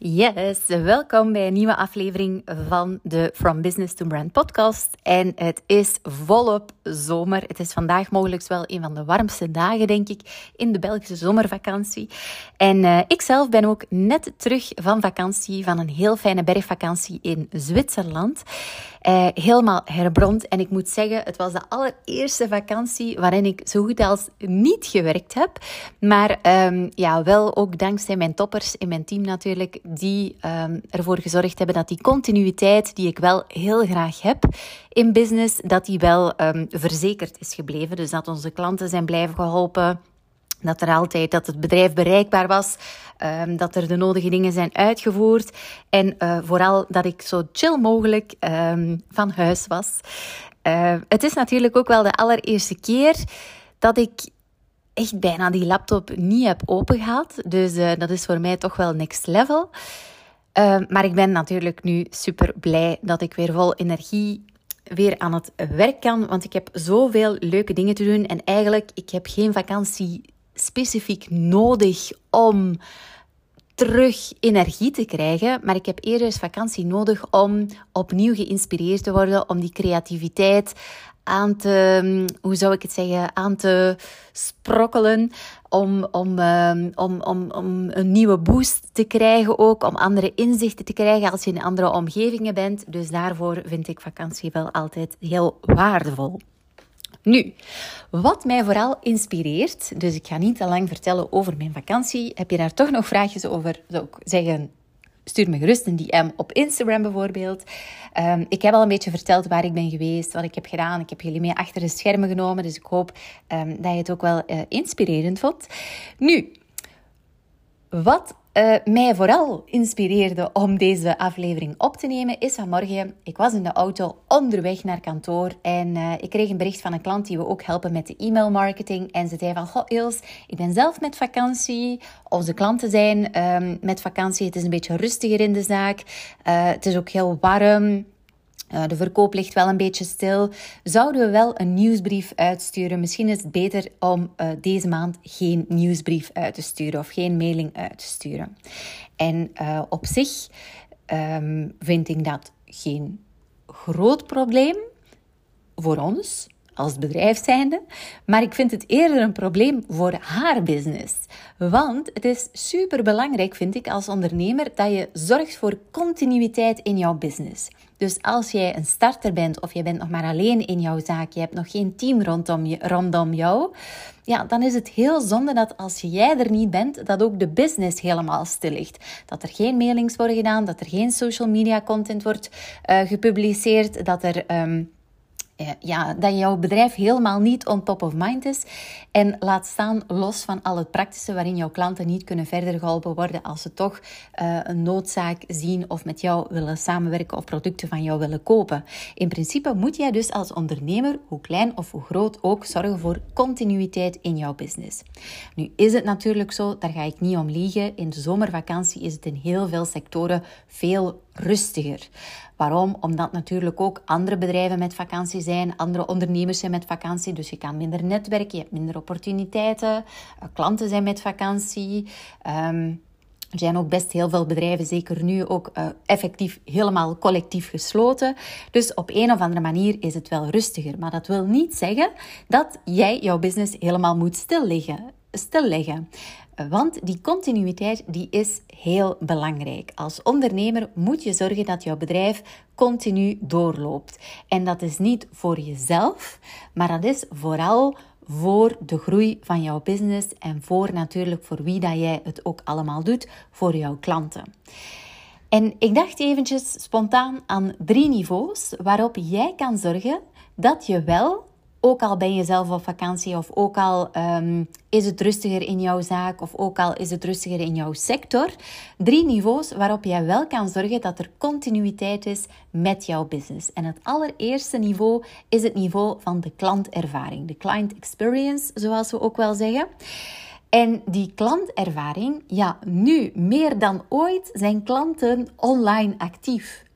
Yes, welkom bij een nieuwe aflevering van de From Business to Brand podcast. En het is volop zomer. Het is vandaag mogelijk wel een van de warmste dagen, denk ik, in de Belgische zomervakantie. En uh, ik zelf ben ook net terug van vakantie, van een heel fijne bergvakantie in Zwitserland. Uh, helemaal herbrand. En ik moet zeggen, het was de allereerste vakantie waarin ik zo goed als niet gewerkt heb. Maar um, ja, wel ook dankzij mijn toppers in mijn team natuurlijk, die um, ervoor gezorgd hebben dat die continuïteit, die ik wel heel graag heb in business, dat die wel um, verzekerd is gebleven. Dus dat onze klanten zijn blijven geholpen. Dat er altijd, dat het bedrijf bereikbaar was, um, dat er de nodige dingen zijn uitgevoerd en uh, vooral dat ik zo chill mogelijk um, van huis was. Uh, het is natuurlijk ook wel de allereerste keer dat ik echt bijna die laptop niet heb opengehaald. Dus uh, dat is voor mij toch wel next level. maar ik ben natuurlijk nu super blij dat ik weer vol energie weer aan het werk kan. Want ik heb zoveel leuke dingen te doen. En eigenlijk, ik heb geen vakantie specifiek nodig om terug energie te krijgen. Maar ik heb eerder vakantie nodig om opnieuw geïnspireerd te worden, om die creativiteit aan te, hoe zou ik het zeggen, aan te sprokkelen. Om, om, um, om, om, om een nieuwe boost te krijgen ook, om andere inzichten te krijgen als je in andere omgevingen bent. Dus daarvoor vind ik vakantie wel altijd heel waardevol. Nu, wat mij vooral inspireert, dus ik ga niet te lang vertellen over mijn vakantie. Heb je daar toch nog vraagjes over? Zou zeggen, stuur me gerust een DM op Instagram bijvoorbeeld. Um, ik heb al een beetje verteld waar ik ben geweest, wat ik heb gedaan. Ik heb jullie mee achter de schermen genomen, dus ik hoop um, dat je het ook wel uh, inspirerend vond. Nu, wat uh, mij vooral inspireerde om deze aflevering op te nemen, is vanmorgen. Ik was in de auto onderweg naar kantoor en uh, ik kreeg een bericht van een klant die we ook helpen met de e-mail marketing. En ze zei van, goh Ils, ik ben zelf met vakantie. Onze klanten zijn um, met vakantie. Het is een beetje rustiger in de zaak. Uh, het is ook heel warm. Uh, de verkoop ligt wel een beetje stil. Zouden we wel een nieuwsbrief uitsturen? Misschien is het beter om uh, deze maand geen nieuwsbrief uit te sturen of geen mailing uit te sturen. En uh, op zich um, vind ik dat geen groot probleem voor ons als bedrijf zijnde, maar ik vind het eerder een probleem voor haar business. Want het is super belangrijk, vind ik, als ondernemer dat je zorgt voor continuïteit in jouw business. Dus als jij een starter bent of je bent nog maar alleen in jouw zaak, je hebt nog geen team rondom, je, rondom jou, ja, dan is het heel zonde dat als jij er niet bent, dat ook de business helemaal stil ligt. Dat er geen mailings worden gedaan, dat er geen social media content wordt uh, gepubliceerd, dat er... Um, ja, dat jouw bedrijf helemaal niet on top of mind is. En laat staan los van al het praktische waarin jouw klanten niet kunnen verder geholpen worden als ze toch uh, een noodzaak zien of met jou willen samenwerken of producten van jou willen kopen. In principe moet jij dus als ondernemer, hoe klein of hoe groot ook, zorgen voor continuïteit in jouw business. Nu is het natuurlijk zo, daar ga ik niet om liegen. In de zomervakantie is het in heel veel sectoren veel rustiger. Waarom? Omdat natuurlijk ook andere bedrijven met vakantie zijn, andere ondernemers zijn met vakantie, dus je kan minder netwerken, je hebt minder opportuniteiten, klanten zijn met vakantie. Um, er zijn ook best heel veel bedrijven, zeker nu ook uh, effectief helemaal collectief gesloten. Dus op een of andere manier is het wel rustiger. Maar dat wil niet zeggen dat jij jouw business helemaal moet stilleggen. stilleggen. Want die continuïteit die is heel belangrijk. Als ondernemer moet je zorgen dat jouw bedrijf continu doorloopt. En dat is niet voor jezelf, maar dat is vooral voor de groei van jouw business en voor natuurlijk voor wie dat jij het ook allemaal doet, voor jouw klanten. En ik dacht eventjes spontaan aan drie niveaus waarop jij kan zorgen dat je wel Ook al ben je zelf op vakantie, of ook al ehm, is het rustiger in jouw zaak, of ook al is het rustiger in jouw sector. Drie niveaus waarop jij wel kan zorgen dat er continuïteit is met jouw business. En het allereerste niveau is het niveau van de klantervaring, de client experience, zoals we ook wel zeggen. En die klantervaring, ja, nu meer dan ooit zijn klanten online actief.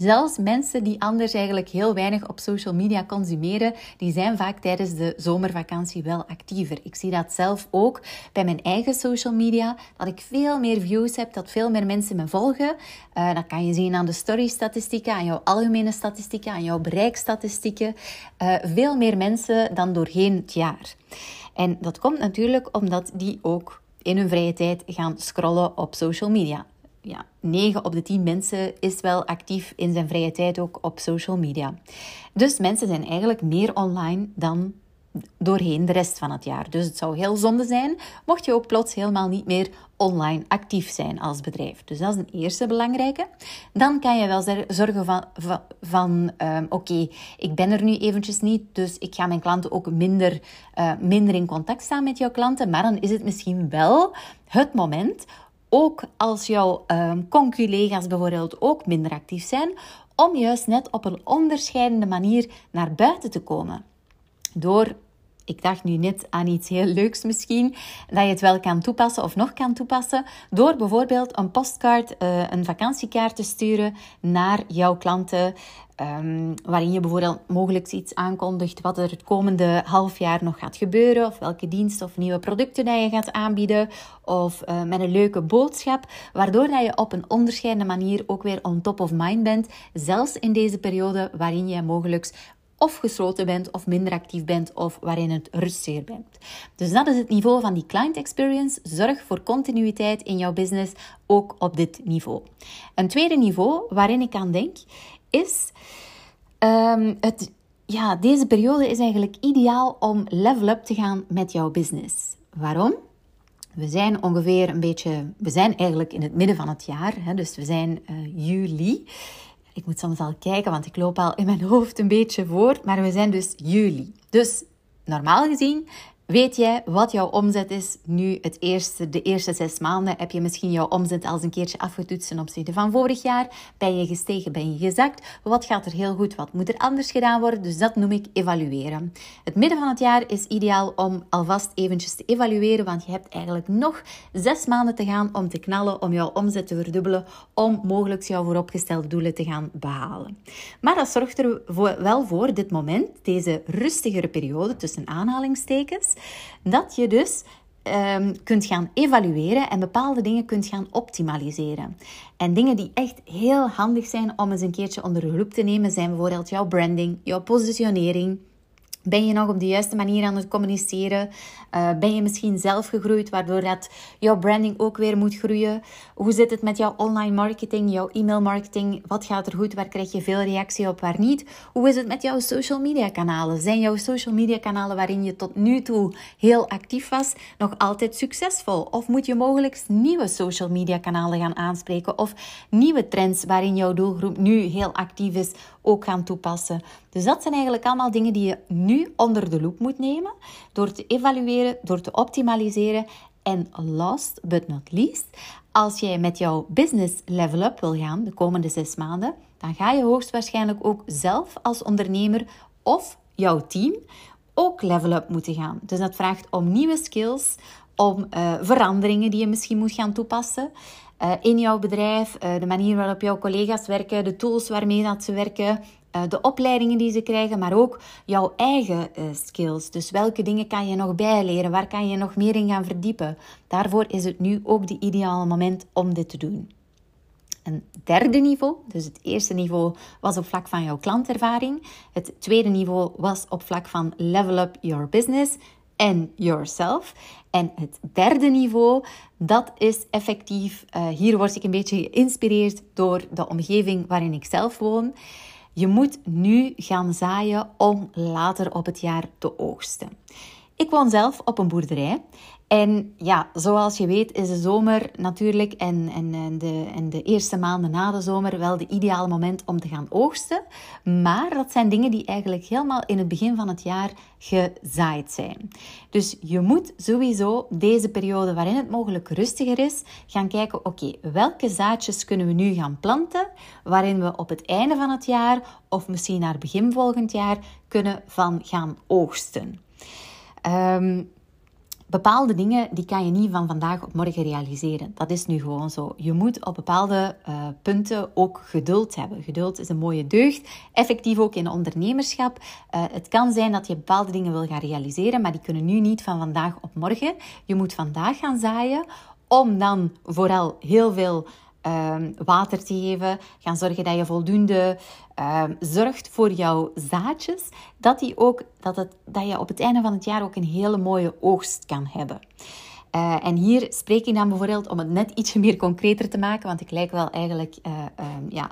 Zelfs mensen die anders eigenlijk heel weinig op social media consumeren, die zijn vaak tijdens de zomervakantie wel actiever. Ik zie dat zelf ook bij mijn eigen social media, dat ik veel meer views heb, dat veel meer mensen me volgen. Uh, dat kan je zien aan de story-statistieken, aan jouw algemene statistieken, aan jouw bereikstatistieken. Uh, veel meer mensen dan doorheen het jaar. En dat komt natuurlijk omdat die ook in hun vrije tijd gaan scrollen op social media ja, 9 op de 10 mensen is wel actief in zijn vrije tijd ook op social media. Dus mensen zijn eigenlijk meer online dan doorheen de rest van het jaar. Dus het zou heel zonde zijn mocht je ook plots helemaal niet meer online actief zijn als bedrijf. Dus dat is een eerste belangrijke. Dan kan je wel zorgen van, van, um, oké, ik ben er nu eventjes niet, dus ik ga mijn klanten ook minder, uh, minder in contact staan met jouw klanten. Maar dan is het misschien wel het moment ook als jouw um, conculega's bijvoorbeeld ook minder actief zijn, om juist net op een onderscheidende manier naar buiten te komen. Door, ik dacht nu net aan iets heel leuks misschien, dat je het wel kan toepassen of nog kan toepassen, door bijvoorbeeld een postkaart, uh, een vakantiekaart te sturen naar jouw klanten Um, waarin je bijvoorbeeld mogelijk iets aankondigt wat er het komende half jaar nog gaat gebeuren, of welke diensten of nieuwe producten dat je gaat aanbieden, of uh, met een leuke boodschap, waardoor dat je op een onderscheidende manier ook weer on top of mind bent, zelfs in deze periode waarin je mogelijk of gesloten bent of minder actief bent of waarin het rustiger bent. Dus dat is het niveau van die client experience. Zorg voor continuïteit in jouw business ook op dit niveau. Een tweede niveau waarin ik aan denk is um, het, ja, deze periode is eigenlijk ideaal om level up te gaan met jouw business. Waarom? We zijn ongeveer een beetje, we zijn eigenlijk in het midden van het jaar, hè, dus we zijn uh, juli. Ik moet soms al kijken, want ik loop al in mijn hoofd een beetje voor, maar we zijn dus juli. Dus normaal gezien Weet jij wat jouw omzet is nu het eerste, de eerste zes maanden? Heb je misschien jouw omzet als een keertje afgetoetst ten opzichte van vorig jaar? Ben je gestegen? Ben je gezakt? Wat gaat er heel goed? Wat moet er anders gedaan worden? Dus dat noem ik evalueren. Het midden van het jaar is ideaal om alvast eventjes te evalueren, want je hebt eigenlijk nog zes maanden te gaan om te knallen, om jouw omzet te verdubbelen, om mogelijk jouw vooropgestelde doelen te gaan behalen. Maar dat zorgt er wel voor, dit moment, deze rustigere periode tussen aanhalingstekens, dat je dus um, kunt gaan evalueren en bepaalde dingen kunt gaan optimaliseren. En dingen die echt heel handig zijn om eens een keertje onder de loep te nemen, zijn bijvoorbeeld jouw branding, jouw positionering ben je nog op de juiste manier aan het communiceren? Uh, ben je misschien zelf gegroeid, waardoor dat jouw branding ook weer moet groeien? Hoe zit het met jouw online marketing, jouw e-mail marketing? Wat gaat er goed? Waar krijg je veel reactie op, waar niet? Hoe is het met jouw social media kanalen? Zijn jouw social media kanalen waarin je tot nu toe heel actief was, nog altijd succesvol? Of moet je mogelijk nieuwe social media kanalen gaan aanspreken? Of nieuwe trends waarin jouw doelgroep nu heel actief is, ook gaan toepassen? Dus dat zijn eigenlijk allemaal dingen die je nu onder de loep moet nemen door te evalueren, door te optimaliseren. En last but not least, als jij met jouw business level up wil gaan de komende zes maanden, dan ga je hoogstwaarschijnlijk ook zelf als ondernemer of jouw team ook level up moeten gaan. Dus dat vraagt om nieuwe skills, om uh, veranderingen die je misschien moet gaan toepassen. Uh, in jouw bedrijf, uh, de manier waarop jouw collega's werken, de tools waarmee dat ze werken, de opleidingen die ze krijgen, maar ook jouw eigen skills. Dus welke dingen kan je nog bijleren? Waar kan je nog meer in gaan verdiepen? Daarvoor is het nu ook de ideale moment om dit te doen. Een derde niveau, dus het eerste niveau was op vlak van jouw klantervaring. Het tweede niveau was op vlak van level up your business en yourself. En het derde niveau, dat is effectief, uh, hier word ik een beetje geïnspireerd door de omgeving waarin ik zelf woon. Je moet nu gaan zaaien om later op het jaar te oogsten. Ik woon zelf op een boerderij. En ja, zoals je weet is de zomer natuurlijk en, en, de, en de eerste maanden na de zomer wel de ideale moment om te gaan oogsten. Maar dat zijn dingen die eigenlijk helemaal in het begin van het jaar gezaaid zijn. Dus je moet sowieso deze periode waarin het mogelijk rustiger is, gaan kijken, oké, welke zaadjes kunnen we nu gaan planten, waarin we op het einde van het jaar of misschien naar begin volgend jaar kunnen van gaan oogsten. Um, bepaalde dingen die kan je niet van vandaag op morgen realiseren. Dat is nu gewoon zo. Je moet op bepaalde uh, punten ook geduld hebben. Geduld is een mooie deugd. Effectief ook in ondernemerschap. Uh, het kan zijn dat je bepaalde dingen wil gaan realiseren, maar die kunnen nu niet van vandaag op morgen. Je moet vandaag gaan zaaien om dan vooral heel veel um, water te geven. Gaan zorgen dat je voldoende um, zorgt voor jouw zaadjes. Dat, die ook, dat, het, dat je op het einde van het jaar ook een hele mooie oogst kan hebben. Uh, en hier spreek ik dan bijvoorbeeld om het net ietsje meer concreter te maken, want ik lijk wel eigenlijk uh, um, ja,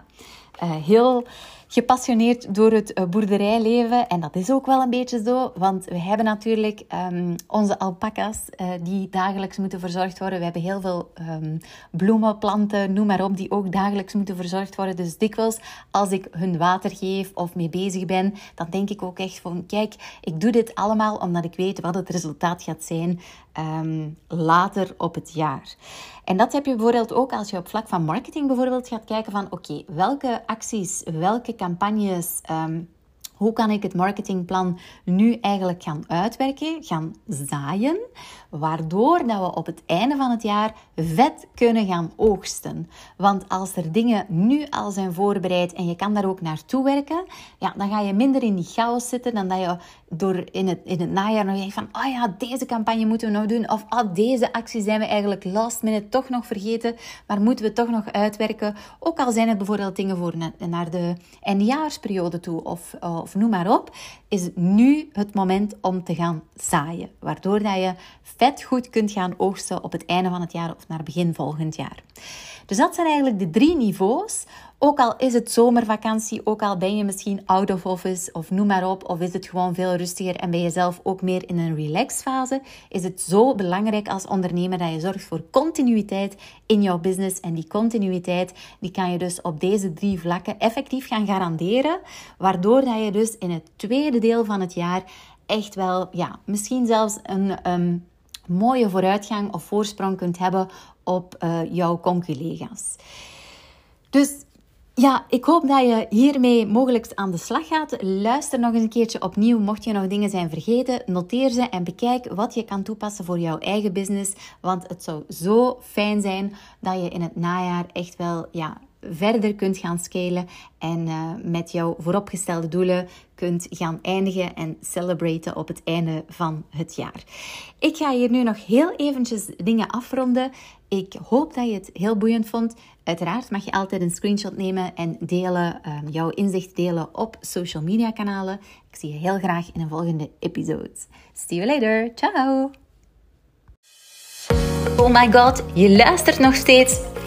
uh, heel gepassioneerd door het boerderijleven. En dat is ook wel een beetje zo, want we hebben natuurlijk um, onze alpaca's die dagelijks moeten verzorgd worden. We hebben heel veel um, bloemen, planten, noem maar op, die ook dagelijks moeten verzorgd worden. Dus dikwijls als ik hun water geef of mee bezig ben, dan denk ik ook echt van, kijk, ik doe dit allemaal omdat ik weet wat het resultaat gaat zijn later op het jaar. En dat heb je bijvoorbeeld ook als je op vlak van marketing bijvoorbeeld gaat kijken van oké, welke acties, welke campagnes um, hoe kan ik het marketingplan nu eigenlijk gaan uitwerken, gaan zaaien, waardoor dat we op het einde van het jaar vet kunnen gaan oogsten. Want als er dingen nu al zijn voorbereid en je kan daar ook naartoe werken, ja, dan ga je minder in die chaos zitten dan dat je door in het, in het najaar nog denkt van, oh ja, deze campagne moeten we nog doen, of oh, deze actie zijn we eigenlijk last minute toch nog vergeten, maar moeten we toch nog uitwerken. Ook al zijn het bijvoorbeeld dingen voor naar de eindejaarsperiode toe, of of noem maar op, is nu het moment om te gaan zaaien. Waardoor dat je vet goed kunt gaan oogsten op het einde van het jaar of naar begin volgend jaar. Dus dat zijn eigenlijk de drie niveaus. Ook al is het zomervakantie, ook al ben je misschien out of office of noem maar op, of is het gewoon veel rustiger en ben je zelf ook meer in een relaxfase, is het zo belangrijk als ondernemer dat je zorgt voor continuïteit in jouw business. En die continuïteit, die kan je dus op deze drie vlakken effectief gaan garanderen, waardoor dat je dus in het tweede deel van het jaar echt wel, ja, misschien zelfs een um, mooie vooruitgang of voorsprong kunt hebben op uh, jouw conculega's. Dus ja, ik hoop dat je hiermee mogelijk aan de slag gaat. Luister nog eens een keertje opnieuw. Mocht je nog dingen zijn vergeten, noteer ze en bekijk wat je kan toepassen voor jouw eigen business. Want het zou zo fijn zijn dat je in het najaar echt wel ja, verder kunt gaan scalen en uh, met jouw vooropgestelde doelen kunt gaan eindigen en celebraten op het einde van het jaar. Ik ga hier nu nog heel eventjes dingen afronden. Ik hoop dat je het heel boeiend vond. Uiteraard mag je altijd een screenshot nemen en delen, um, jouw inzicht delen op social media kanalen. Ik zie je heel graag in een volgende episode. See you later. Ciao. Oh my god, je luistert nog steeds